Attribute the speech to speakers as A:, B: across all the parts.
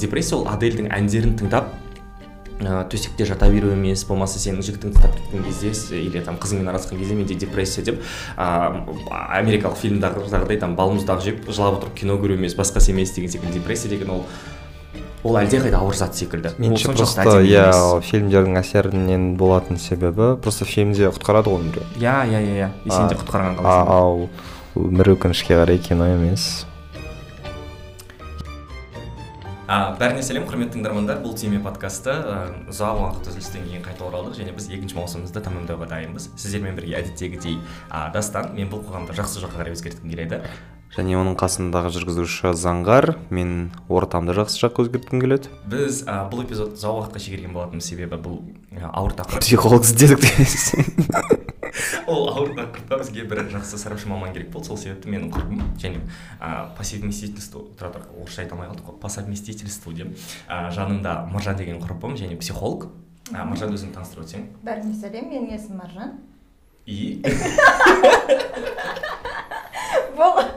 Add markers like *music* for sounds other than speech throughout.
A: депрессия ол адельдің әндерін тыңдап ә, төсекте жата беру емес болмаса сенің жігітің тастап кеткен кезде или там қызыңмен араласқан кезде менде депрессия деп ә, америкалық фильмдағыдай там балмұздақ жеп жылап отырып кино көру емес басқасы емес деген секілді депрессия деген ол ол әлдеқайда ауыр зат секілді.
B: Меніңше просто иә фильмдердің әсерінен болатын себебі просто фильмде құтқарады ғой біреу
A: иә иә иә иә. И сен де
B: А-
A: құтқарған қаласың.
B: ал өмір өкінішке қарай кино емес.
A: А, бәріне сәлем құрметті тыңдармандар. Бұл тиме подкасты ұзақ уақыт үзілістен кейін қайта оралдық және біз екінші маусымымызды тәмамдауға дайынбыз. Сіздермен бірге әдеттегідей ә, дастан мен бұл қоғамды жақсы жаққа қарай өзгерткім келеді.
B: Және оның қасындағы жүргізуші заңғар мен ортамды жақсы жаққа өзгерткім келеді.
A: Біз ә, бұл эпизодты ұзақ уақытқа шегерген болатынбыз себебі бұл ә, ауыр тақырып
B: психолог іздедік *laughs*
A: ол ауыр тақырыпқа бізге бір жақсы сарапшы маман керек болды. Сол себепті менің құрбым және ә, по совместительству тұра тұр орысша айта алмай қалдық қой по совместительству деп ә, жанымда маржан деген құрбым және психолог. Ә, маржан өзіңді таныстырып өтсең.
C: Бәріңе сәлем менің есімім маржан.
A: И? *laughs*
C: Бұл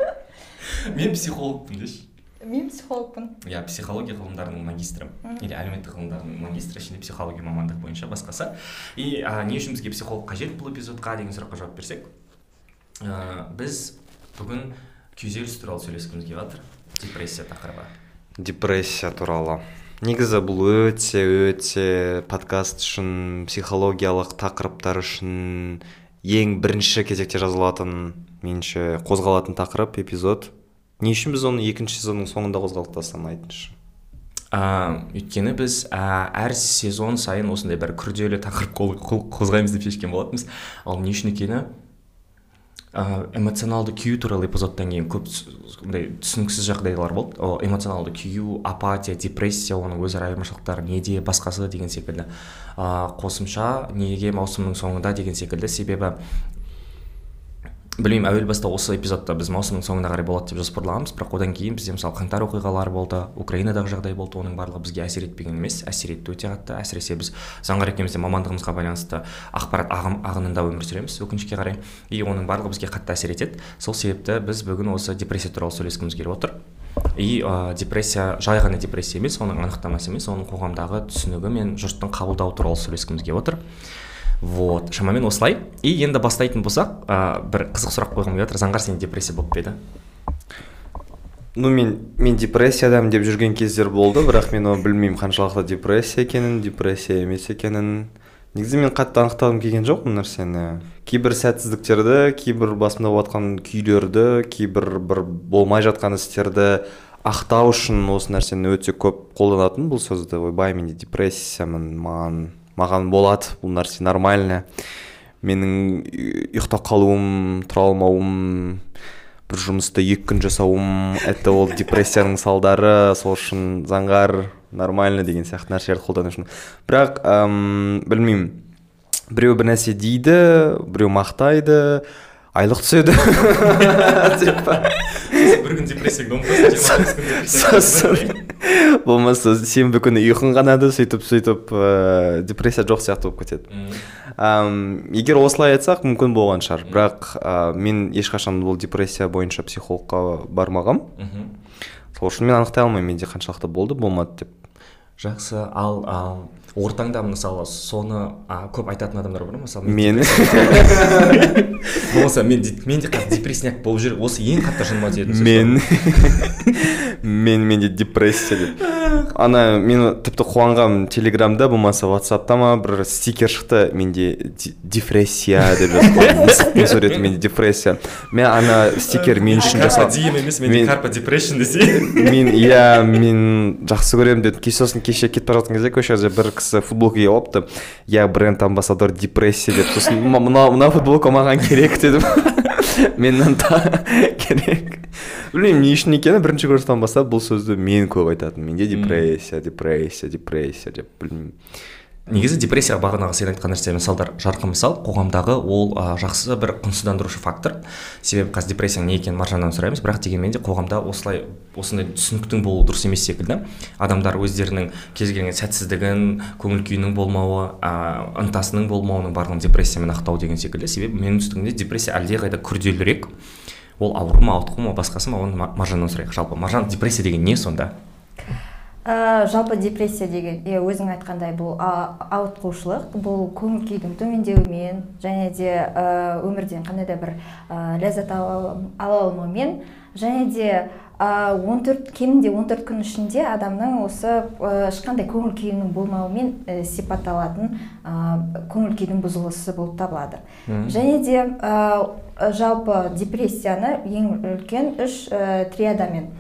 C: *laughs*
A: мен психологпын деші
C: мен психологпын.
A: Иә психология ғылымдарының магистрі. Или әлеуметтік ғылымдардың магистрі ішінде психология мамандығы бойынша басқасы. И ә, не үшін бізге психолог қажет бұл эпизодқа деген сұраққа жауап берсек ә, біз бүгін күйзеліс туралы сөйлескіміз келіп жатыр. Депрессия тақырыбы.
B: Депрессия туралы. Негізі бұл өте өте подкаст үшін психологиялық тақырыптар үшін ең бірінші кезекте жазылатын меніңше қозғалатын тақырып эпизод. Не үшін біз оны екінші сезонның соңында қозғалдық дастан айтыңызшы
A: ә, өйткені біз ә, әр сезон сайын осындай бір күрделі тақырып қозғаймыз деп шешкен болатынбыз. Ал не үшін екені ә, эмоционалды күю туралы эпизодтан кейін көп мындай түсініксіз жағдайлар болды. Ол эмоционалды күю апатия депрессия оның өзара айырмашылықтары неде басқасы деген секілді. Ә, қосымша неге маусымның соңында деген секілді. Себебі білмеймін әуел баста осы эпизодта біз маусымның соңына қарай болады деп жоспарлағанбыз бірақ одан кейін бізде мысалы қаңтар оқиғалары болды украинадағы жағдай болды оның барлығы бізге әсер етпеген емес. Әсер етті өте қатты. Әсіресе біз заңғар екеуміз мамандығымызға байланысты ақпарат ағым, ағынында өмір сүреміз өкінішке қарай. И оның барлығы бізге қатты әсер етеді. Сол себепті біз бүгін осы депрессия туралы сөйлескіміз келіп отыр. И ә, депрессия жай ғана депрессия емес оның анықтамасы емес оның қоғамдағы түсінігі мен жұрттың қабылдауы туралы сөйлескіміз келіп отыр. Вот. Шамамен осылай. И енді бастайтын болсақ ә, бір қызық сұрақ қойғым келіп жатыр. Заңғар сен депрессия болып па еді
B: ну мен мен депрессиядамын деп жүрген кездер болды бірақ мен оны білмеймін қаншалықты депрессия екенін депрессия емес екенін. Негізі мен қатты анықтағым келген жоқ бұл нәрсені. Кейбір сәтсіздіктерді кейбір басымда болып күйлерді кейбір бір болмай жатқан істерді ақтау үшін осы нәрсені өте көп қолданатын бұл сөзді ойбай менде депрессиямын маған маған болады бұл нәрсе нормально менің ұйықтап қалуым тұра алмауым бір жұмысты екі күн жасауым это ол депрессияның салдары сол үшін заңғар нормально деген сияқты нәрселерді қолдану үшін. Бірақ әм, білмеймін біреу бір нәрсе дейді біреу мақтайды айлық түседі. *laughs*
A: бір күн депрессияға
B: сосын болмаса сенбі күні ұйқың қанады сөйтіп сөйтіп ә, депрессия жоқ сияқты болып кетеді. Егер осылай айтсақ мүмкін болған шығар. Бірақ ә, мен ешқашан бұл депрессия бойынша психологқа бармағам. Сол үшін мен анықтай алмаймын менде қаншалықты болды болмады деп.
A: Жақсы ал а, ортаңда мысалы соны а, көп айтатын адамдар бар ма? мысалы
B: мен *laughs*
A: болмаса мен де- мен де қазір депрессияк болып жүр осы ең қатты жыныма тиетін сөз
B: мен. *laughs* мен менде депрессия деп. Ана мен тіпті қуанғанмын телеграмда болмаса ватсапта ма бір стикер шықты менде депрессия деп жазып *laughs* суреті менде депрессия. Мен ана стикер мен үшін жасалды
A: дием емес менде
B: Мен-
A: карпа депрессион десе.
B: мен иә мен жақсы көремін дедім. Сосын кеше кетіп бара жатқан кезде көшеде бір кісі футболка киіп алыпты я бренд амбассадор депрессия деп. Сосын «М- мына мына футболка маған керек дедім. Мен мынаны та- керек. Білмеймін не үшін екені бірінші курстан бастап бұл сөзді мен көп айтатынмын. Менде депрессия депрессия депрессия деп білмеймін
A: негізі депрессияға бағанағы сен айтқан нәрсе мысалдар жарқын мысал қоғамдағы ол а, жақсы бір құнсыздандырушы фактор. Себебі қазір депрессияның не екенін маржаннан сұраймыз. Бірақ дегенмен де қоғамда осылай осындай түсініктің болуы дұрыс емес секілді. Адамдар өздерінің кез келген сәтсіздігін көңіл күйінің болмауы а, ынтасының болмауының барлығын депрессиямен ақтау деген секілді. Себебі менің түсінігімде депрессия әлдеқайда күрделірек. Ол ауру ма ауытқу ма басқасы ма оны Ма- маржаннан сұрайық. Жалпы маржан депрессия деген не сонда?
C: Ә, жалпы депрессия деген е, өзің айтқандай бұл ауытқушылық бұл көңіл күйдің төмендеуімен және де ә, өмірден қандай да бір ә, ләззат ала алмаумен және де ә, 14 кемінде 14 күн ішінде адамның осы ә, ешқандай көңіл күйінің болмауымен ә, сипатталатын ә, көңіл күйдің бұзылысы болып табылады. Және де ә, жалпы депрессияны ең үлкен үш ә, триадамен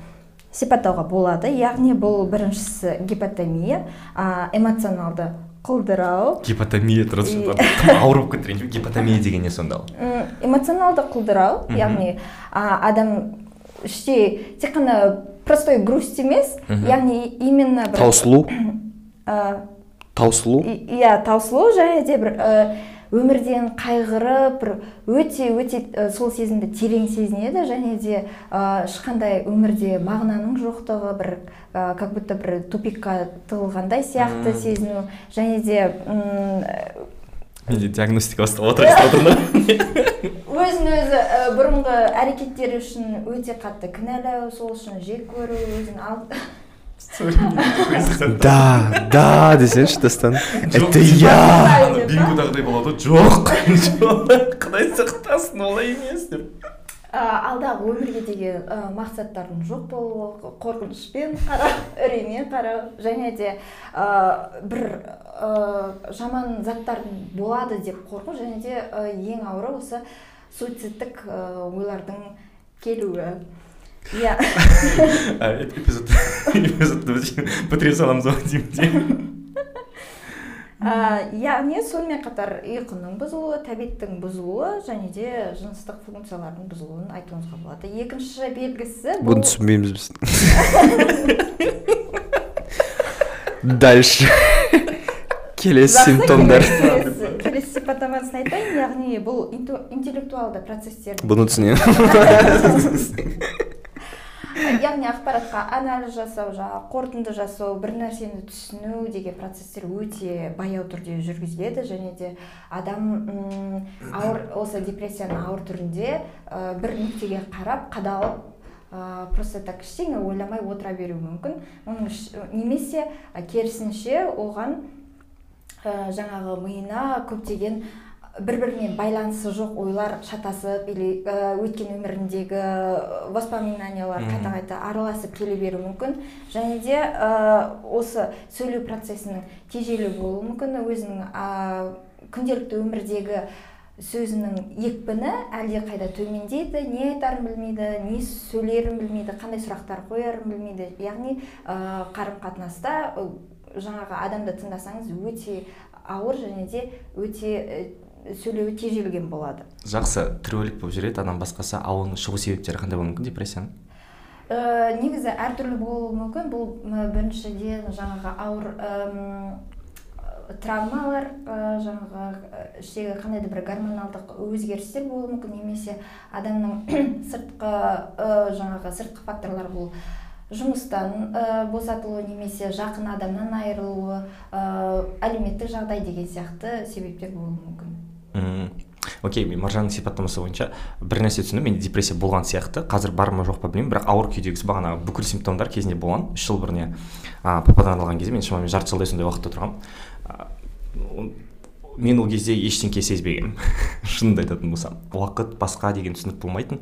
C: сипаттауға болады. Яғни бұл біріншісі гипотомия а, эмоционалды құлдырау.
A: Гипотомия тым *laughs* ауыр болып кетті гипотомия деген не сонда
C: эмоционалды құлдырау яғни адам іштей тек қана простой грусть емес яғни именно бір
B: таусылу? *coughs*
C: А,
B: таусылу?
C: Иә таусылу және де бір ә, өмірден қайғырып бір өте өте ә, сол сезімді терең сезінеді және де ә, ешқандай өмірде мағынаның жоқтығы бір ә, как будто бір тупикқа тығылғандай сияқты сезіну және де м,
A: менде диагностика басталып жатыр
C: өзін өзі бұрынғы әрекеттері үшін өте қатты кінәлау сол үшін жек көру өзін
B: да да десеңші дастан это я.
A: Бингодағыдай болады ғой жоқ құдай сақтасын олай емес деп
C: алдағы өмірге деген мақсаттардың жоқ болуы қорқынышпен қарау үреймен қарау және де ә, бір ә, жаман заттардың болады деп қорқу. Және де ә, ең ауыры осы суицидтік ойлардың келуі. Иә
A: эпизод эпизодты біз бітіре саламыз ау деймін
C: ә, яғни сонымен қатар ұйқының бұзылуы тәбеттің бұзылуы және де жыныстық функциялардың бұзылуын айтуымызға болады. Екінші белгісі бұл-
B: бұны түсінбейміз біз. Дальше. Келесі симптомдар.
C: келесі сипаттамасын айтайын. Яғни бұл интеллектуалды процесстер
B: бұны түсінемін. *laughs*
C: яғни ақпаратқа анализ жасау жаңағы қорытынды жасау бір нәрсені түсіну деген процесстер өте баяу түрде жүргізіледі. Және де адам ауыр осы депрессияның ауыр түрінде ә, бір нүктеге қарап қадалып ә, просто так ештеңе ойламай отыра беруі мүмкін. Оның немесе керісінше оған ә, жаңағы миына көптеген бір бірімен байланысы жоқ ойлар шатасып или ә, өткен өміріндегі ә, воспоминаниялар қайта қайта араласып келе беруі мүмкін. Және де ә, осы сөйлеу процесінің тежелу болуы мүмкін. Өзінің ә, күнделікті өмірдегі сөзінің екпіні әлде қайда төмендейді не айтарын білмейді не сөйлерін білмейді қандай сұрақтар қоярын білмейді. Яғни ә, қарым қатынаста жаңағы адамды тыңдасаңыз өте ауыр және де өте сөйлеуі тежелген болады.
A: Жақсы тіреулік болып жүреді адам басқасы ал оның шығу себептері қандай болуы мүмкін депрессияның?
C: Ә, негізі әртүрлі болуы мүмкін. Бұл біріншіден жаңағы ауыр ым, травмалар ә, жаңағы ә, іштегі қандай да бір гормоналдық өзгерістер болуы мүмкін немесе адамның *clears throat* сыртқы ә, жаңағы сыртқы факторлар бұл жұмыстан ә, босатылуы немесе жақын адамнан айырылуы ә, әлеуметтік жағдай деген сияқты себептер болуы мүмкін.
A: Окей мен маржанның сипаттамасы бойынша бір нәрсе түсіндім менде депрессия болған сияқты. Қазір бар ма жоқ па білмеймін бірақ ауыр күйдегісі бағана бүкіл симптомдар кезінде болған. Үш жыл бұрын иә пападан алған кезде мен шамамен жарты жылдай сондай уақытта тұрғанмын мен ол кезде ештеңке сезбегенмін. *laughs* Шынымды айтатын болсам. Уақыт басқа деген түсінік болмайтын.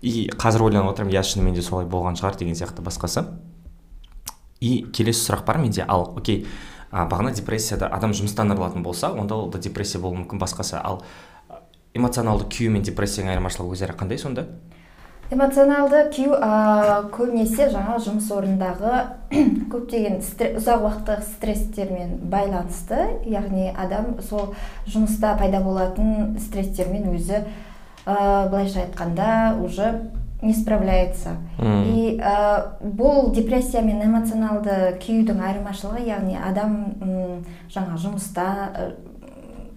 A: И қазір ойланып отырмын иә шынымен де солай болған шығар деген сияқты басқасы. И келесі сұрақ бар менде. Ал окей а, бағана депрессияда адам жұмыстан арылатын болса онда ол да депрессия болуы мүмкін басқасы. Ал эмоционалды күйі мен депрессияның айырмашылығы өзара қандай сонда?
C: Эмоционалды күйу ә, көбінесе жаңа жұмыс орнындағы *clears throat* көптеген ұзақ уақыттық стресстермен байланысты. Яғни адам сол жұмыста пайда болатын стресстермен өзі ә, былайша айтқанда уже не справляется. И ә, бұл депрессия мен эмоционалды күйдің айырмашылығы яғни адам жаңа жұмыста ә,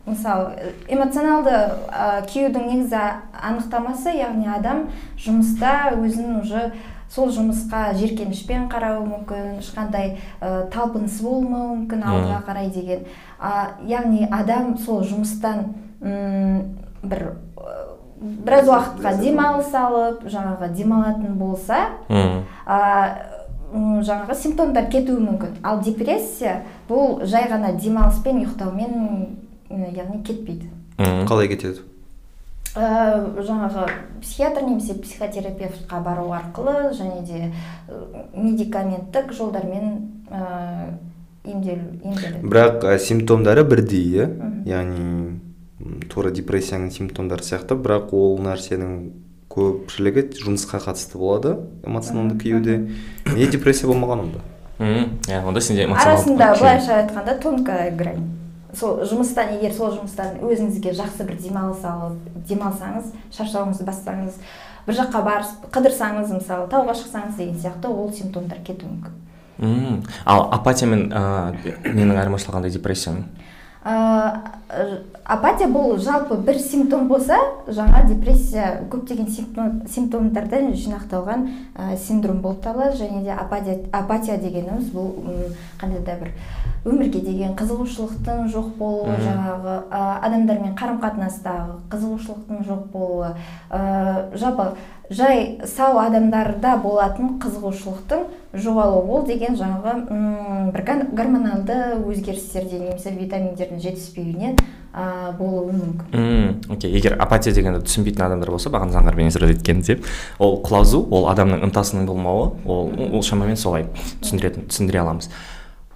C: мысалы эмоционалды ә, күйудің негізі анықтамасы яғни адам жұмыста өзін уже сол жұмысқа жиіркенішпен қарауы мүмкін ешқандай ә, талпынысы болмауы мүмкін алдыға қарай деген. А, яғни адам сол жұмыстан м, бір ә, біраз уақытқа демалыс алып жаңағы демалатын болса м, жаңағы симптомдар кетуі мүмкін. Ал депрессия бұл жай ғана демалыспен ұйықтаумен яғни кетпейді.
A: Мм.
B: қалай кетеді?
C: Ә, жаңағы психиатр немесе психотерапевтқа бару арқылы және де ә, медикаменттік жолдармен ә, емделу. Емделеді
B: бірақ ә, симптомдары бірдей иә? Яғни тура депрессияның симптомдары сияқты. Бірақ ол нәрсенің көпшілігі жұмысқа қатысты болады эмоционалды күйеуде. неге депрессия болмаған онда?
A: Мм, иә онда сенде
C: арасында былайша айтқанда тонкая грань. Сол жұмыстан егер сол жұмыстан өзіңізге жақсы бір демалыс алып демалсаңыз шаршауыңызды бассаңыз бір жаққа барып қыдырсаңыз мысалы тауға шықсаңыз деген сияқты ол симптомдар кетуі мүмкін.
A: Мм. ал апатия мен ыыы ненің айырмашылығы қандай депрессияның?
C: Апатия бұл жалпы бір симптом болса жаңа депрессия көптеген симптом, симптомдардан жинақталған ә, синдром болып табылады және де апатия, апатия дегеніміз бұл қандай да бір өмірге деген қызығушылықтың жоқ болуы жаңағы ә, адамдармен қарым қатынастағы қызығушылықтың жоқ болуы ә, жалпы жай сау адамдарда болатын қызығушылықтың жоғалуы ол деген жаңағы бір гормоналды өзгерістерден немесе витаминдердің жетіспеуінен ә, болуы мүмкін.
A: Мм окей егер апатия дегенді түсінбейтін адамдар болса бағана заңғармен сөз еткенде ол құлазу ол адамның ынтасының болмауы ол ол шамамен солай түсіндіретін түсіндіре аламыз.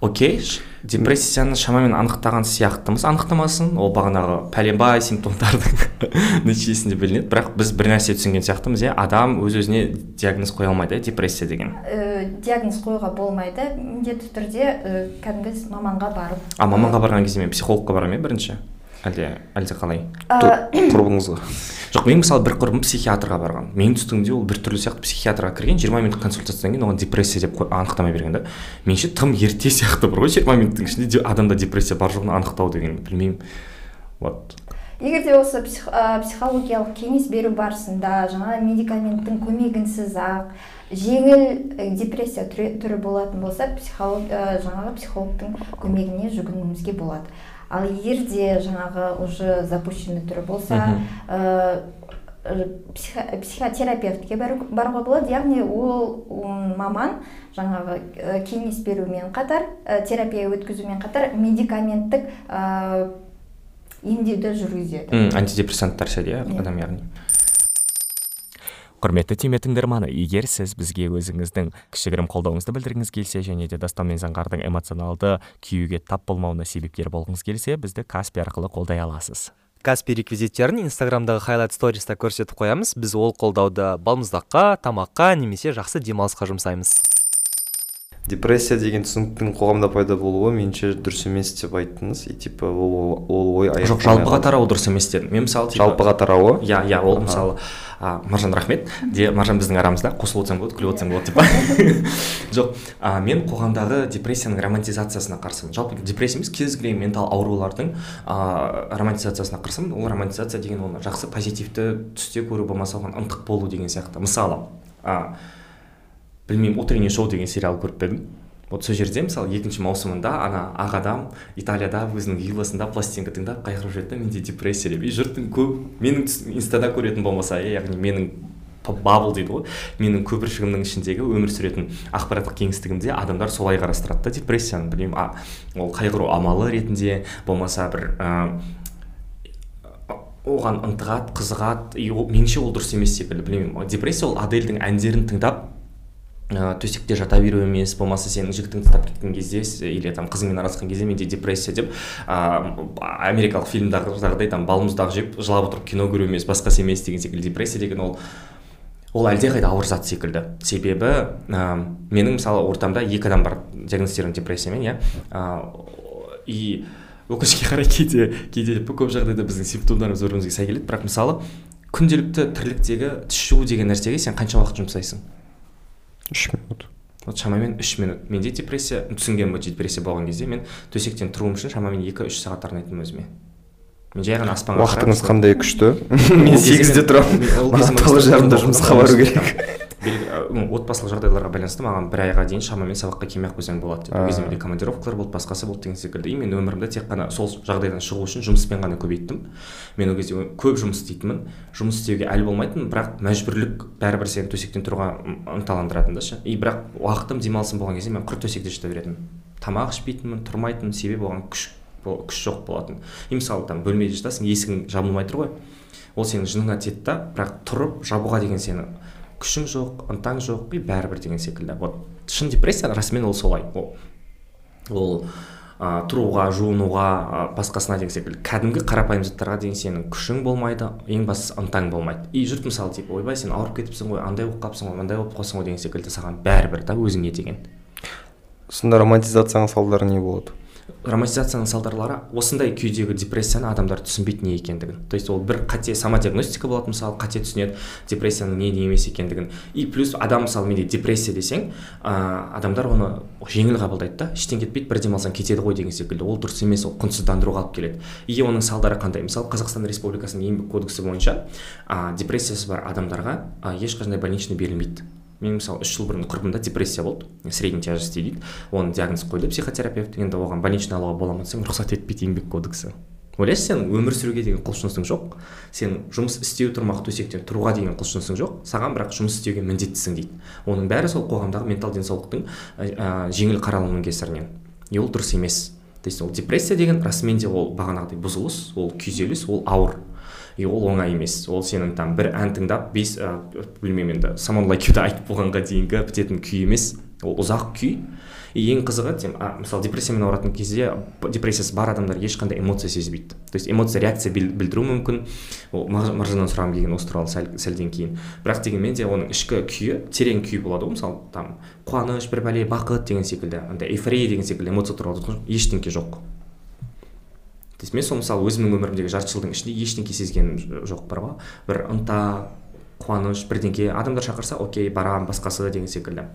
A: Окей. Депрессияны шамамен анықтаған сияқтымыз. Анықтамасын. Ол бағанағы пәленбай симптомдардың *laughs* нәтижесінде білінеді. Бірақ біз бір нәрсе түсінген сияқтымыз. Иә адам өз өзіне диагноз қоя алмайды иә депрессия деген.
C: Ә, диагноз қоюға болмайды. Міндетті түрде ә, кәдімгі маманға барып
A: а маманға барған кезде мен психологқа барамын иә бірінші. Әлде әлде қалай?
C: Ә,
B: құрбыңызға *coughs*
A: жоқ мен мысалы бір құрбым психиатрға барған. Менің түсінігімде ол біртүрлі сияқты психиатрға кірген жиырма минут консультациядан кейін оған депрессия деп анықтама берген да. Меніңше тым ерте сияқты бір ғой жиырма минуттың ішінде де адамда депрессия бар жоғын анықтау деген білмеймін. Вот.
C: Егер де осы псих- ә, психологиялық кеңес беру барысында жаңа медикаменттің көмегінсіз ақ жеңіл ә, депрессия түрі, түрі болатын болса психолог ә, жаңағы психологтың көмегіне жүгінуімізге болады. Ал егер де жаңағы уже запущенный түрі болса ә, психо- психотерапевтке бару- баруға болады. Яғни ол маман жаңағы ә, кеңес берумен қатар ә, терапия өткізумен қатар медикаменттік ә, емдеуді жүргізеді.
A: М, антидепрессанттар ше Иә. адам яғни?
D: Құрметті тиме тыңдарманы егер сіз бізге өзіңіздің кішігірім қолдауыңызды білдіргіңіз келсе және де дастан мен заңғардың эмоционалды күйюге тап болмауына себепкер болғыңыз келсе бізді каспи арқылы қолдай аласыз.
E: Каспи реквизиттерін инстаграмдағы хайлайт сториста көрсетіп қоямыз. Біз ол қолдауды балмұздаққа тамаққа немесе жақсы демалысқа жұмсаймыз.
B: Депрессия деген түсініктің қоғамда пайда болуы меніңше дұрыс емес деп айттыңыз. И типа ол, ол ой
A: жоқ жалпыға тарауы дұрыс емес дедім. Мен мысалы типа-
B: жалпыға тарауы?
A: Иә иә ол мысалы а, маржан рахмет. Де маржан біздің арамызда. Қосылып отырсаң болады күліп отырсаң болады деп *laughs* жоқ а, мен қоғамдағы депрессияның романтизациясына қарсымын. Жалпы депрессия емес кез келген ментал аурулардың а, романтизациясына қарсымын. Ол романтизация деген оны жақсы позитивті түсте көру болмаса оған ынтық болу деген сияқты. Мысалы а, білмеймін утренний шоу деген сериал көріп пе вот сол жерде мысалы екінші маусымында ана ақ адам италияда өзінің вилласында пластинка тыңдап қайғырып жүреді да менде депрессия деп. И жұрттың көп менің инстада көретін болмаса иә яғни менің бабл дейді ғой менің көпіршігімнің ішіндегі өмір сүретін ақпараттық кеңістігімде адамдар солай қарастырады да депрессияны. Білмеймін а, ол қайғыру амалы ретінде болмаса бір ә, оған ынтығады қызығады и меніңше ол дұрыс емес секілді білмеймін депрессия ол адельдің әндерін тыңдап ә, төсекте жата беру емес болмаса сенің жігітіңді тастап кеткен кезде или там қызыңмен араласқан кезде менде депрессия деп ә, америкалық фильмдағыдай там балмұздақ жеп жылап отырып кино көру емес басқасы емес деген секілді депрессия деген ол ол әлдеқайда ауыр зат секілді. Себебі ә, менің мысалы ортамда екі адам бар диагностирован депрессиямен иә. Ә, и өкінішке қарай кейде кейде көп жағдайда біздің симптомдарымыз бір бірімізге сай келеді. Бірақ мысалы күнделікті тірліктегі жуу деген нәрсеге сен қанша уақыт жұмсайсың?
B: Үш минут.
A: Вот шамамен үш минут. Менде депрессия түсінгенмін депрессия болған кезде мен төсектен тұруым үшін шамамен екі үш сағат арнайтынмын өзіме. Мен жай ғана аспанға
B: уақытыңыз қандай күшті? Мен сегізде тұрамын. тоғыз жарымда жұмысқа бару керек.
A: Ну, отбасылық жағдайларға байланысты маған бір айға дейін шамамен сабаққа келмей ақ қойсаң болады деді ол кезде менде командировкалар болды басқасы болды деген секілді. И мен өмірімді тек қана сол жағдайдан шығу үшін жұмыспен ғана көбейттім мен ол кезде көп жұмыс істейтінмін. Жұмыс істеуге әлі болмайтын бірақ мәжбүрлік бәрібір сені төсектен тұруға ынталандыратын да ше и бірақ уақытым демалысым болған кезде мен құр төсекте жата беретінмін. Тамақ ішпейтінмін тұрмайтынмын себебі оған күш күш жоқ болатын. И мысалы там бөлмеде жатасың есігің жабылмай тұр ғой. Ол сенің жыныңа тиеді да бірақ тұрып жабуға деген сені күшің жоқ ынтаң жоқ и бәрібір деген секілді. Вот шын депрессия расымен ол солай. Ол ол ә, тұруға жуынуға ә, басқасына деген секілді. Кәдімгі қарапайым заттарға деген сенің күшің болмайды ең бастысы ынтаң болмайды. И жұрт мысалы типа ойбай сен ауырып кетіпсің ғой андай болып қалыпсың ғой мындай болып қалсың ғой деген секілді саған бәрібір да өзіңе деген.
B: Сонда романтизацияның салдары не болады?
A: Романтизацияның салдарлары осындай күйдегі депрессияны адамдар түсінбейді не екендігін. То есть ол бір қате самодиагностика болады мысалы қате түсінеді депрессияның не не емес екендігін. И плюс адам мысалы менде депрессия десең ә, адамдар оны жеңіл қабылдайды да. Іштен кетпейді бір демалсаң кетеді ғой деген секілді. Ол дұрыс емес ол құнсыздандыруға алып келеді. И оның салдары қандай? Мысалы қазақстан республикасының еңбек кодексі бойынша ә, депрессиясы бар адамдарға ә, ешқандай больничный берілмейді. Мен мысалы үш жыл бұрын құрбымда депрессия болды. Средней тяжести дейді. Оны диагноз қойды психотерапевт. Енді оған больничный алуға бола ма десең рұқсат етпейді еңбек кодексі. Ойлайсың сен өмір сүруге деген құлшынысың жоқ. Сен жұмыс істеу тұрмақ төсектен тұруға деген құлшынысың жоқ. Саған бірақ жұмыс істеуге міндеттісің дейді. Оның бәрі сол қоғамдағы ментал денсаулықтың ә, жеңіл қаралуының кесірінен. И ол дұрыс емес. То есть ол депрессия деген расымен де ол бағанағыдай бұзылыс ол күйзеліс ол ауыр. И ол оңай емес. Ол сенің там бір ән тыңдап бес ә, білмеймін енді самон айтып болғанға дейінгі бітетін күй емес. Ол ұзақ күй. И ең қызығы сен мысалы депрессиямен ауыратын кезде депрессиясы бар адамдар ешқандай эмоция сезбейді. То есть эмоция реакция білдіру мүмкін. Ол маржаннан сұрағым келген осы туралы сәл, сәлден кейін. Бірақ дегенмен де оның ішкі күйі терең күй болады ғой. Мысалы там қуаныш бір бәле бақыт деген секілді андай эйфория деген секілді эмоция туралы ештеңке жоқ. Мен сол мысалы өзімнің өмірімдегі жарты жылдың ішінде ештеңке сезгенім жоқ бар ғой. Бір ынта қуаныш бірдеңке адамдар шақырса окей барамын басқасы деген секілді.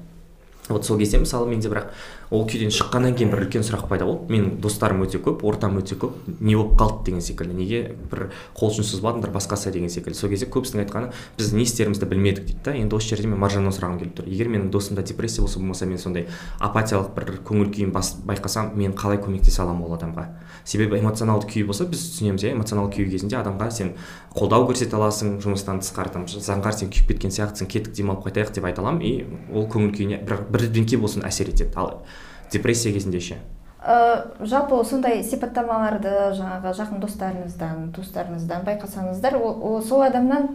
A: Вот сол кезде мысалы менде бірақ ол күйден шыққаннан кейін бір үлкен сұрақ пайда болды. Менің достарым өте көп ортам өте көп не болып қалды деген секілді. Неге бір қол ұшын созбадыңдар басқасы деген секілді. Сол кезде көбісінің айтқаны біз не істерімізді білмедік дейді да. Енді осы жерде мен маржаннан сұрағым келіп тұр. Егер менің досымда депрессия болса болмаса мен сондай апатиялық бір көңіл күйін байқасам мен қалай көмектесе аламын ол адамға? Себебі эмоционалды күй болса біз түсінеміз иә. Эмоционалды күй кезінде адамға сен қолдау көрсете аласың жұмыстан тысқары там заңғар сен күйіп кеткен сияқтысың кеттік демалып қайтайық деп айта аламын. И ол көңіл күйіне бір бірдеңке болсын әсер етеді. Ал депрессия кезінде ше?
C: Ә, жалпы сондай сипаттамаларды жаңағы жақын достарыңыздан туыстарыңыздан байқасаңыздар ол, ол сол адамнан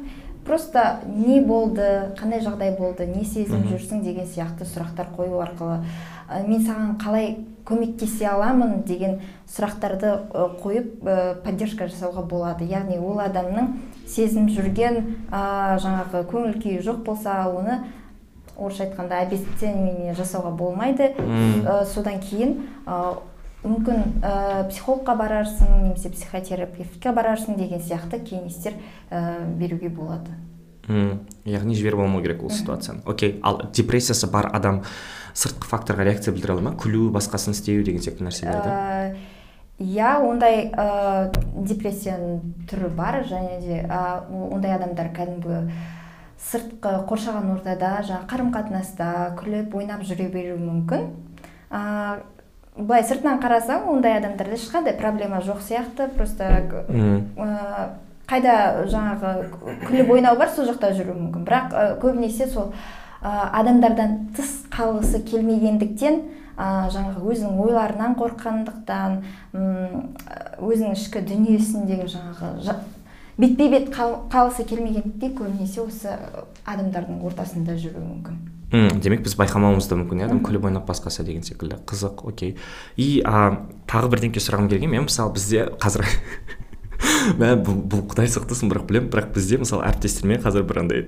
C: просто не болды қандай жағдай болды не сезініп жүрсің деген сияқты сұрақтар қою арқылы ә, мен саған қалай көмектесе аламын деген сұрақтарды қойып ә, поддержка жасауға болады. Яғни ол адамның сезініп жүрген ә, жаңағы көңіл күйі жоқ болса оны орысша айтқанда обесценивание жасауға болмайды. Ә, содан кейін ә, мүмкін ә, психологқа барарсың немесе психотерапевтке барарсың деген сияқты кеңестер ә, беруге болады.
A: Мм. Яғни жіберіп алмау керек ол ситуацияны. Окей ал депрессиясы бар адам сыртқы факторға реакция білдіре ала ма? Күлу басқасын істеу деген секілді нәрселерді
C: иә ондай ә, депрессияның түрі бар және де ә, ондай адамдар кәдімгі сыртқы қоршаған ортада жаңағы қарым қатынаста күліп ойнап жүре беруі мүмкін. Ә, былай сыртынан қарасаң ондай адамдарда ешқандай проблема жоқ сияқты просто ә, қайда жаңағы күліп ойнау бар сол жақта жүруі мүмкін. Бірақ ә, көбінесе сол ә, адамдардан тыс қалғысы келмегендіктен ә, жаңағы өзінің ойларынан қорыққандықтан өзінің ішкі дүниесіндегі жаңағы бетпе бет қалғысы келмегендіктен көбінесе осы адамдардың ортасында жүруі мүмкін.
A: Мм демек біз байқамауымыз да мүмкін иә? Адам күліп ойнап басқасы деген секілді. Қызық окей. И а, тағы бірдеңке сұрағым келген мен мысалы бізде қазір *laughs* мә бұл, бұл құдай сақтасын бірақ білемін. Бірақ бізде мысалы әріптестермен қазір бір андай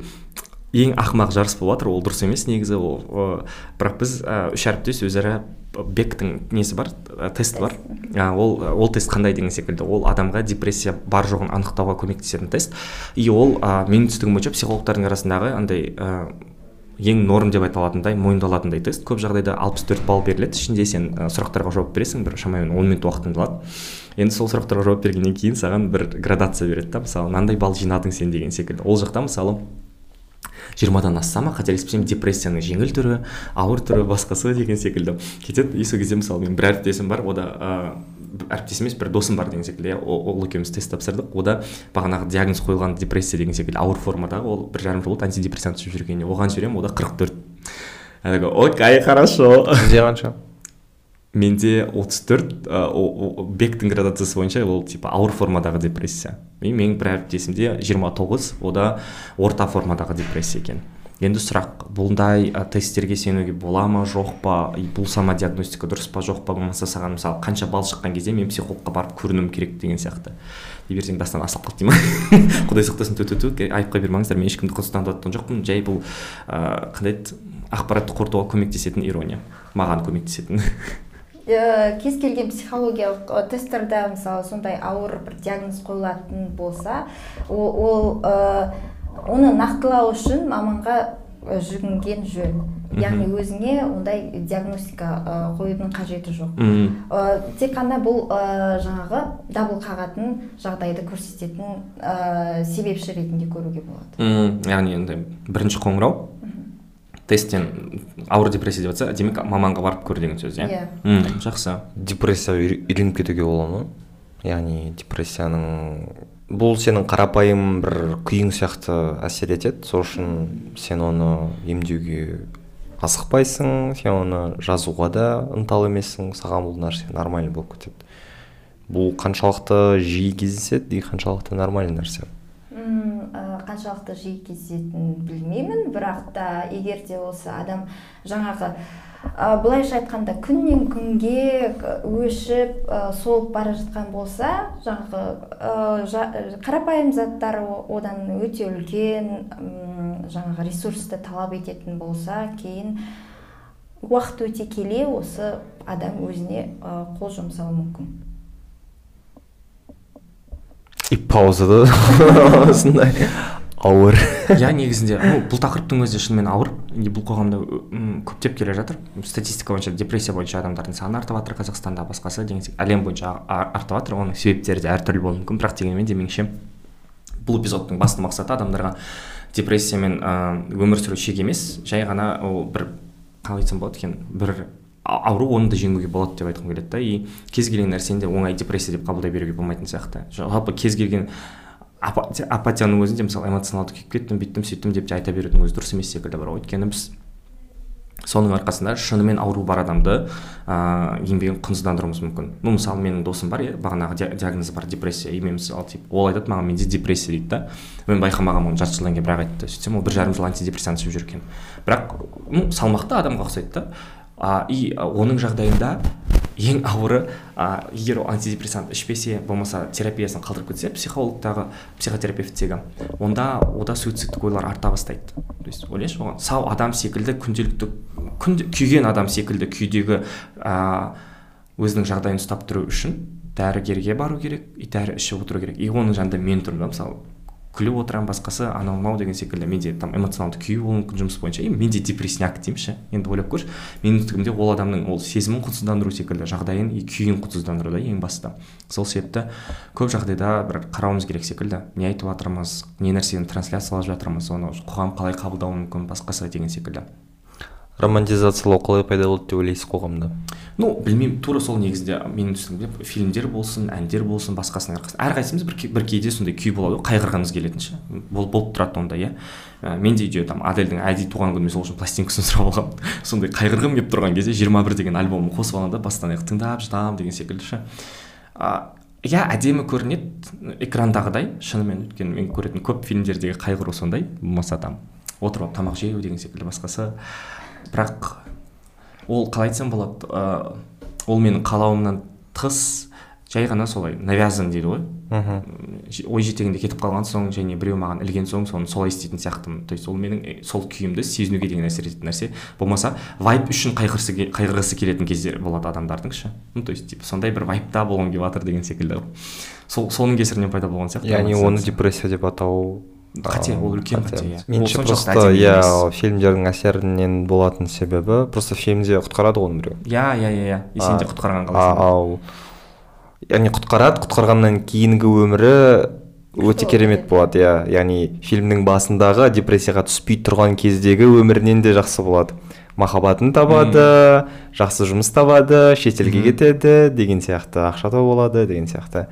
A: ең ақымақ жарыс болып жатыр ол дұрыс емес негізі ол бірақ біз үш әріптес өзара бектің несі бар? Тест бар. Ол ол тест қандай деген секілді. Ол адамға депрессия бар жоғын анықтауға көмектесетін тест. И ол ә, менің түсінігім бойынша психологтардың арасындағы андай ә, ең норм деп айта алатындай мойындалатындай тест. Көп жағдайда алпыс төрт балл беріледі. Ішінде сен ә, сұрақтарға жауап бересің. Бір шамамен он минут уақытыңды алады енді сол сұрақтарға жауап бергеннен кейін саған бір градация береді да. Мысалы мынандай балл жинадың сен деген секілді. Ол жақта мысалы жиырмадан асса ма қателеспесем депрессияның жеңіл түрі ауыр түрі басқасы деген секілді. Кетеді и сол кезде мысалы менің бір әріптесім бар ода ыыы әріптес емес бір досым бар деген секілді иә. Ол екеуміз тест тапсырдық. Ода бағанағы диагноз қойылған депрессия деген секілді ауыр формадағы ол бір жарым жыл болды антидепрессант ішіп жүргеніне. Оған жіберемін ода қырық төрт. Такой окей хорошо
B: сізде қанша
A: менде 34 ә, бектің градациясы бойынша ол типа ауыр формадағы депрессия. И менің бір әріптесімде 29 ода орта формадағы депрессия екен. Енді сұрақ бұндай ә, тесттерге сенуге бола ма жоқ па? И бұл сама диагностика дұрыс па жоқ па? Болмаса саған мысалы қанша балл шыққан кезде мен психологқа барып көрінуім керек деген сияқты. Дей берсең дастан асылып қалды дей *laughs* құдай сақтасын ту ту айыпқа бермеңіздер мен ешкімді құнсызданып жатқан жоқпын. Жай бұл ыыы қандай еді? Ақпаратты қорытуға көмектесетін ирония. Маған көмектесетін. *laughs*
C: Э, кез келген психологиялық э, тесттерде мысалы сондай ауыр бір диагноз қойылатын болса ол, ол э, оны нақтылау үшін маманға жүгінген жөн. Яғни өзіңе ондай диагностика қоюдың қажеті жоқ. Э, тек қана бұл э, жаңағы дабыл қағатын жағдайды көрсететін э, себепші ретінде көруге болады.
A: Мм яғни енді бірінші қоңырау. Тесттен ауыр депрессия деп жатса демек маманға барып көр деген сөз иә?
C: Иә.
A: жақсы.
B: Депрессия үйр- үйреніп кетуге бола ма? Яғни депрессияның бұл сенің қарапайым бір күйің сияқты әсер етеді. Сол үшін сен оны емдеуге асықпайсың сен оны жазуға да ынталы емессің. Саған бұл нәрсе нормально болып кетеді. Бұл қаншалықты жиі кездеседі и қаншалықты нормальный нәрсе.
C: Қаншалықты жиі кездесетінін білмеймін. Бірақ та егер де осы адам жаңағы ә, былайша айтқанда күннен күнге өшіп ә, солып бара жатқан болса жаңағы ә, жа- қарапайым заттар одан өте үлкен жаңағы ресурсты талап ететін болса кейін уақыт өте келе осы адам өзіне қол жұмсауы мүмкін.
B: И паузада *laughs* осындай. Ауыр. *laughs*
A: Иә негізінде ну, бұл тақырыптың өзі шынымен ауыр. Бұл қоғамда көптеп келе жатыр. Статистика бойынша депрессия бойынша адамдардың саны артып жатыр. Қазақстанда басқасы деген әлем бойынша артып жатыр. Оның себептері де әртүрлі болуы мүмкін. Бірақ дегенмен де меніңше бұл эпизодтың басты мақсаты адамдарға депрессиямен өмір сүру шек емес. Жай ғана ол бір қалай айтсам болады екен бір ауру оны да жеңуге болады деп айтқым келеді да и кез келген нәрсені де оңай депрессия деп қабылдай беруге болмайтын сияқты. Жалпы кез келген апатияның өзінде мысалы эмоционалды күйіп кеттім бүйттім сөйттім деп те айта берудің өзі дұрыс емес секілді бар ғой өйткені біз соның арқасында шынымен ауру бар адамды ыыы еңбегін құнсыздандыруымыз мүмкін. Ну мысалы менің досым бар иә бағанағы ди- диагнозы бар депрессия и мен мысалы типа ол айтады маған менде депрессия дейді да. Мен байқамағанмын оны жарты жылдан кейін бірақ айтты. Сөйтсем ол бір жарым жыл антидепрессант ішіп жүр екен бірақ ну салмақты адамға ұқсайды да. А, и оның жағдайында ең ауыры а, егер ол антидепрессант ішпесе болмаса терапиясын қалдырып кетсе психологтағы психотерапевттегі онда ода суицидтік ойлар арта бастайды. То есть ойлашы оған. Сау адам секілді күнделікті күнде күйген адам секілді күйдегі а, өзінің жағдайын ұстап тұру үшін дәрігерге бару керек и дәрі ішіп отыру керек. И оның жанында мен тұрмын да мысалы күліп отырамын басқасы анау мынау деген секілді менде там эмоционалды күйі болуы мүмкін жұмыс бойынша. И менде депрессняк деймінші енді ойлап көрші. Менің түгімде ол адамның ол сезімін құнсыздандыру секілді жағдайын и күйін құнсыздандыру да ең басты. Сол себепті көп жағдайда бір қарауымыз керек секілді. Не айтып жатырмыз не нәрсені трансляциялап жатырмыз оны қоғам қалай қабылдауы мүмкін басқасы деген секілді.
B: Романтизациялау қалай пайда болды деп ойлайсыз қоғамда?
A: Ну білмеймін тура сол негізінде менің түсінігімде фильмдер болсын әндер болсын басқасының арқасында әрқайсымыз бір, бір кейде сондай күй болады ғой қайғырғымыз келетін ше бол, болып тұрады ондай иә. Ә, мен де үйде там адельдің әдейі туған күніне сол үшін пластинкасын сұрап алғанмын. *laughs* Сондай қайғырғым келіп тұрған кезде жиырма бір деген альбомын қосып аламын да бастан аяқ тыңдап жатамын деген секілді ше. Иә әдемі көрінеді экрандағыдай. Шынымен өйткені мен көретін көп фильмдердегі қайғыру сондай болмаса там отырып алып тамақ жеу деген секілді басқасы. Бірақ ол қалай айтсам болады ыыы ол менің қалауымнан тыс жай ғана солай навязан дейді ғой.
B: Мхм.
A: Ой жетегінде кетіп қалған соң және біреу маған ілген соң соны солай істейтін сияқтымын. То есть ол менің э, сол күйімді сезінуге деген әсер ететін нәрсе. Болмаса вайб үшін қайғырысы ке- қайғырғысы келетін кездер болады адамдардың ше. Ну то есть типа сондай бір вайбта болғым келіп жатыр деген секілді сол соның кесірінен пайда болған сияқты
B: яғни оны депрессия деп атау
A: қате ол үлкен қате иә
B: меніңше просто иә фильмдердің әсерінен болатын себебі просто фильмде құтқарады ғой оны біреу
A: иә иә иә иә и сен де құтқарған қаласың
B: ал яғни құтқарады құтқарғаннан кейінгі өмірі өте керемет болады иә. Яғни фильмнің басындағы депрессияға түспей тұрған кездегі өмірінен де жақсы болады. Махаббатын табады жақсы жұмыс табады шетелге кетеді деген сияқты ақша тауып алады деген сияқты.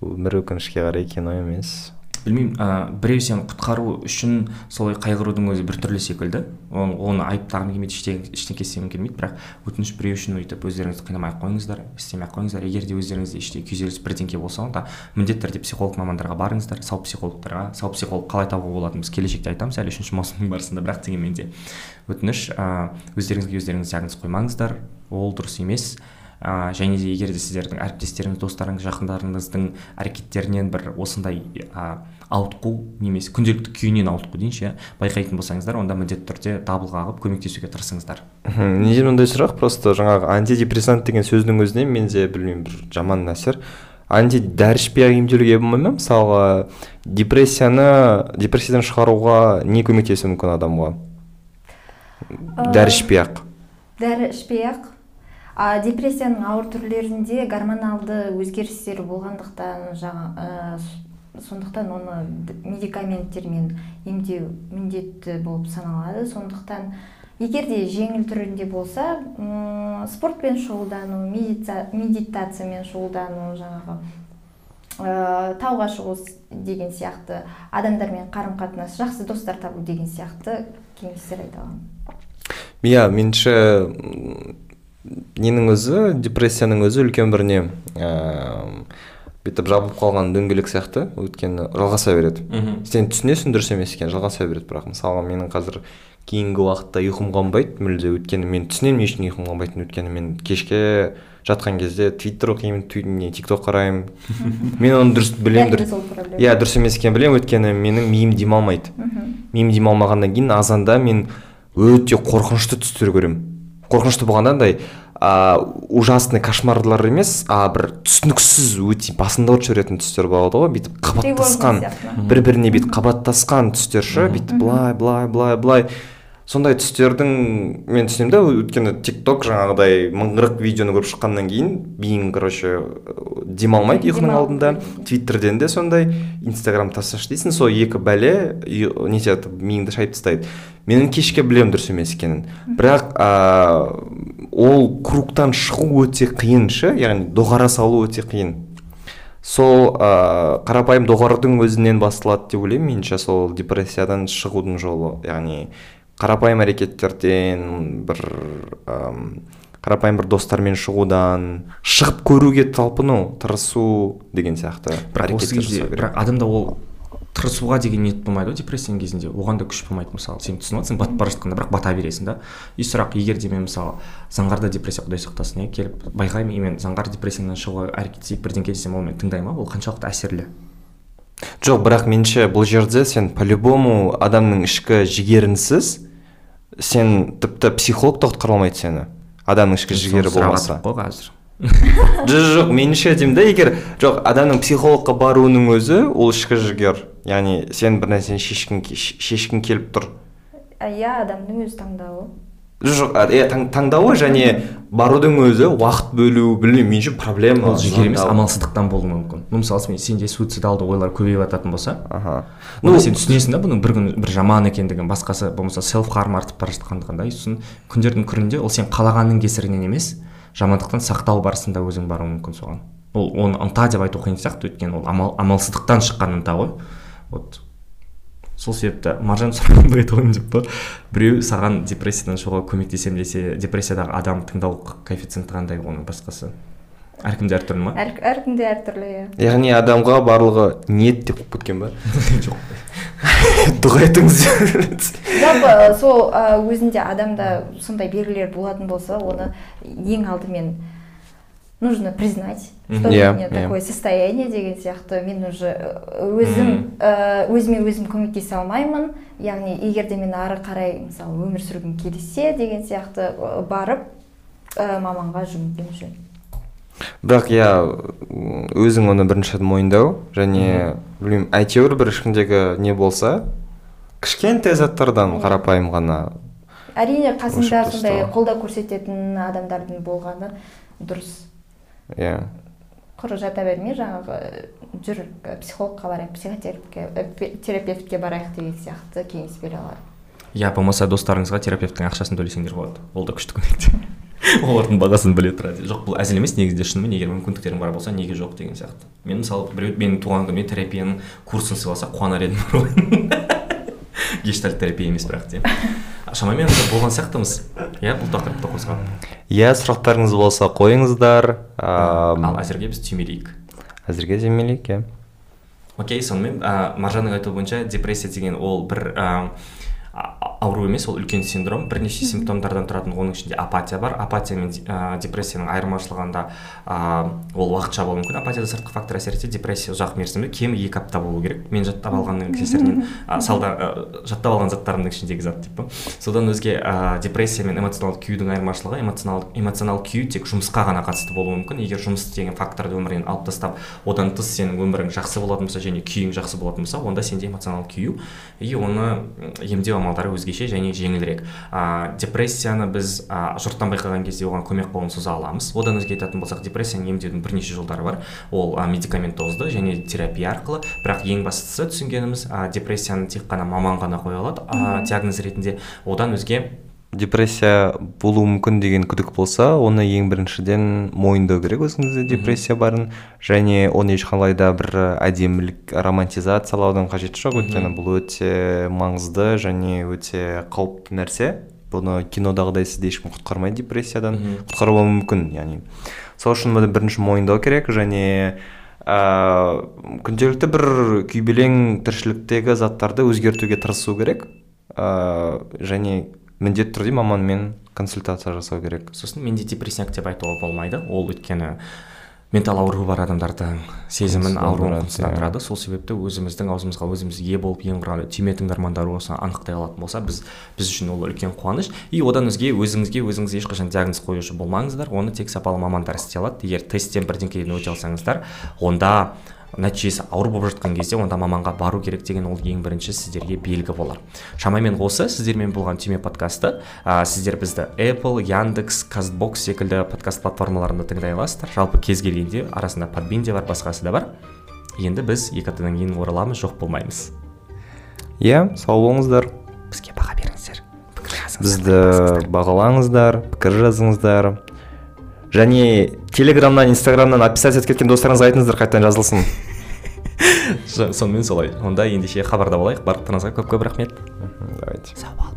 B: Өмір өкінішке қарай кино емес.
A: Білмеймін. Ә, біреу сені құтқару үшін солай қайғырудың өзі біртүрлі секілді. Оны, оны айыптағым келмейді ештеңе істегім келмейді. Бірақ өтініш біреу үшін өйтіп өздеріңізді қинамай ақ қойыңыздар істемей ақ қойыңыздар. Егер де өздеріңізде іште күйзеліс бірдеңке болса онда міндетті түрде психолог мамандарға барыңыздар сау психологтарға. Сау психолог қалай табуға болатынын біз келешекте айтамыз әлі үшінші маусымның барысында. Бірақ дегенмен де өтініш ә, өздеріңізге өздеріңіз диагноз қоймаңыздар. Ол дұрыс емес. Ә, және де егер де сіздердің әріптестеріңіз достарыңыз жақындарыңыздың әрекеттерінен бір осындай ә, ауытқу немесе күнделікті күйінен ауытқу дейінші иә байқайтын болсаңыздар онда міндетті түрде дабыл қағып көмектесуге тырысыңыздар.
B: Мхм неден ондай сұрақ? Просто жаңағы антидепрессант деген сөздің өзінен менде білмеймін бір жаман әсер анти дәрі ішпей ақ емделуге болмай ма? Мысалға депрессияны депрессиядан шығаруға не көмектесуі мүмкін адамға? Дәрі ішпей ақ
C: дәрі ішпей ақ а депрессияның ауыр түрлерінде гормоналды өзгерістер болғандықтан жаңа ә, сондықтан оны медикаменттермен емдеу міндетті болып саналады. Сондықтан егер де жеңіл түрінде болса спортпен шұғылдану медитациямен шұғылдану жаңағы ә, тауға шығу деген сияқты адамдармен қарым қатынас жақсы достар табу деген сияқты кеңестер айта аламын.
B: Иә меніңше ненің өзі депрессияның өзі үлкен бір не ыыы бүйтіп жабылып қалған дөңгелек сияқты өйткені жалғаса береді.
A: Мхм.
B: Сен түсінесің дұрыс емес екенін жалғаса береді бірақ. Мысалға менің қазір кейінгі уақытта ұйқым қонбайды мүлде өйткені мен түсінемін не үшін ұйқым қонбайтынын өйткені мен кешке жатқан кезде твиттер оқимын не тик ток қараймын. *laughs* Мен оны дұрыс білемін иә дұрыс емес екенін білемін өйткені менің миым демалмайды
C: мхм.
B: Миым демалмағаннан кейін азанда мен өте қорқынышты түстер көремін. Қорқынышты болғанда андай а, ужасный кошмарлар емес а бір түсініксіз өте басында от жіберетін түстер болады ғой. бүйтіп қабаттасқан бір біріне бүйтіп қабаттасқан түстер ше. Бүйтіп былай былай былай былай. Сондай түстердің мен түсінемін да өйткені тик ток жаңағыдай мың қырық видеоны көріп шыққаннан кейін миың короче демалмайды ұйқының алдында. твиттерден де сондай инстаграм тасташы дейсің сол екі бәле нетеді миыңды шайып тастайды. Мен кешке білемін дұрыс емес екенін. Бірақ ыыы ол кругтан шығу өте қиын ше яғни доғара салу өте қиын. Сол ыыы қарапайым доғарудың өзінен басталады деп ойлаймын. Меніңше сол депрессиядан шығудың жолы яғни қарапайым әрекеттерден бір ым, қарапайым бір достармен шығудан шығып көруге талпыну тырысу деген сияқты
A: бірақ осы кезде адамда ол тырысуға деген ниет болмайды ғой депрессияның кезінде. Оған да күш болмайды мысалы. Сен түсініп жатрсың батып бара жатқанда бірақ бата бересің да. И сұрақ егер де мен мысалы заңғарда депрессия құдай сақтасын иә келіп байқаймын и мен заңғар депрессиядан шығуға әрекет істейік бірдеңке десем ол мені тыңдай ма ол қаншалықты әсерлі?
B: Жоқ бірақ меніңше бұл жерде сен по любому адамның ішкі жігерінсіз сен тіпті психолог та құтқара алмайды сені адамның ішкі жігері болмаса.
A: қой қазір. *laughs*
B: Жоқ жоқ меніңше деймін да егер жоқ адамның психологқа баруының өзі ол ішкі жігер. Яғни сен бір нәрсені шешкің шешкің келіп тұр.
C: А, иә адамның өз таңдауы.
B: Жоқ иә таң- таңдауы және барудың өзі уақыт бөлу білмеймін меніңше проблема
A: ол жігер емес амалсыздықтан болуы мүмкін. Ну мысалы сен- сенде суицидалды ойлар көбейіп жататын болса
B: аха.
A: ну сен түсінесің да бұның бір күн бір жаман екендігін басқасы болмаса селф харм артып бара жатқандығын да и сосын күндердің күнінде ол сен қалағанның кесірінен емес жамандықтан сақтау барысында өзің баруың мүмкін соған. Ол оны ынта деп айту қиын сияқты өйткені ол амал, амалсыздықтан шыққан ынта ғой вот. Сол себепті маржан сұрағандай айтып қояйын деп па? Біреу саған депрессиядан шығуға көмектесемін десе депрессиядағы адам тыңдау коэффициенті қандай оның басқасы? Әркімде әртүрлі ма?
C: Әр әркімде әртүрлі иә.
B: Яғни адамға барлығы ниет деп қойып кеткен ба? *laughs*
A: Жоқ. *laughs*
B: Дұға етіңіз
C: жалпы сол өзінде адамда сондай белгілер болатын болса оны ең алдымен нужно признать что у
B: Иә,
C: меня
B: иә.
C: такое состояние деген сияқты мен уже э, өзім ә, өзіме өзім көмектесе алмаймын яғни егер де мен ары қарай мысалы өмір сүргім келсе деген сияқты э, барып ә, маманға жүгінген жөн
B: бірақ иә өзің оны бірінші мойындау және білмеймін әйтеуір бір ішіңдегі не болса кішкентай заттардан қарапайым ғана
C: әрине қасында
B: Ошақ
C: сондай қолдау көрсететін адамдардың болғаны дұрыс.
B: Иә.
C: Құр жата бермей жаңағы жүр психологқа барайық психотерапевтке терапевтке барайық деген сияқты кеңес бере алады
A: иә болмаса достарыңызға терапевттің ақшасын төлесеңдер болады. Ол да күшті көмек *laughs* олардың бағасын біле тұра жоқ бұл әзіл емес негізінде шынымен егер мүмкіндіктерің бар болса неге жоқ деген сияқты. Мен мысалы біреу менің туған күніме терапияның курсын сыйласа қуанар едім. *laughs* Гештальт терапия емес бірақ те шамамен болған сияқтымыз. Иә бұл тақырыпты қозғап.
B: Иә сұрақтарыңыз болса қойыңыздар.
A: Ал әзірге біз түймелейік.
B: Әзірге түймелейік иә.
A: Окей сонымен ә, маржанның айтуы бойынша депрессия деген ол бір ә, ауру емес ол үлкен синдром. Бірнеше симптомдардан тұратын оның ішінде апатия бар. Апатия мен ә, депрессияның айырмашылығында ә, ол уақытша болуы мүмкін. Апатияда сыртқы фактор әсер етсе депрессия ұзақ мерзімді. Кемі екі апта болу керек. Мен жаттап алғанның кесірінен ә, салда ә, жаттап алған заттарымның ішіндегі зат деп содан өзге ә, депрессия мен эмоционалдық күйдің айырмашылығы. Эмоционалдық эмоционалдық күйі тек жұмысқа ғана қатысты болуы мүмкін. Егер жұмыс деген факторды өмірінен алып тастап одан тыс сенің өмірің жақсы болатын болса және күйің жақсы болатын болса онда сенде эмоционалдық күю и оны емдеу амалдары өзгеше және жеңілірек. Ә, депрессияны біз ә, жұрттан байқаған кезде оған көмек қолын соза аламыз. Одан өзге айтатын болсақ депрессияны емдеудің бірнеше жолдары бар. Ол ә, медикаментозды және терапия арқылы. Бірақ ең бастысы түсінгеніміз ә, депрессияны тек қана маман ғана қоя алады. Ә, диагноз ретінде одан өзге
B: депрессия болуы мүмкін деген күдік болса оны ең біріншіден мойындау керек өзіңізде депрессия барын. Және оны ешқандай да бір әдемілік романтизациялаудың қажеті жоқ. Өйткені бұл өте маңызды және өте қауіпті нәрсе. Бұны кинодағыдай сізді ешкім құтқармайды депрессиядан. Құтқаруы мүмкін яғни. Сол үшін бұны бірінші мойындау керек және ә, күнделікті бір күйбелең тіршіліктегі заттарды өзгертуге тырысу керек. Ә, және міндетті түрде маманмен консультация жасау керек.
A: Сосын менде депрессияк деп айтуға болмайды. Ол өйткені ментал ауруы бар адамдардың сезімін ауруын тұрады сол себепті өзіміздің аузымызға өзіміз ие болып ең құрғанда түйме тыңдармандар осы анықтай алатын болса біз біз үшін ол үлкен қуаныш. И одан өзге өзіңізге өзіңіз ешқашан диагноз қоюшы болмаңыздар. Оны тек сапалы мамандар істей алады. Егер тесттен бірдеңкеден өте алсаңыздар онда нәтижесі ауыр болып жатқан кезде онда маманға бару керек деген ол ең бірінші сіздерге белгі болар. Шамамен осы сіздермен болған түйме подкасты ә, сіздер бізді apple яндекс казбокс секілді подкаст платформаларында тыңдай аласыздар. Жалпы кез келгенде арасында подбин де бар басқасы да бар. Енді біз екі аптадан кейін ораламыз жоқ болмаймыз.
B: Иә yeah, сау болыңыздар.
A: Бізге баға беріңіздер.
B: Бізді бағалаңыздар пікір жазыңыздар. Және телеграмнан инстаграмнан описать етіп кеткен достарыңызға айтыңыздар қайтадан жазылсын. *laughs*
A: Сонымен солай. Онда ендеше хабарда болайық. Барлықтарыңызға көп көп рахмет.
B: Давайте.
A: Сау бол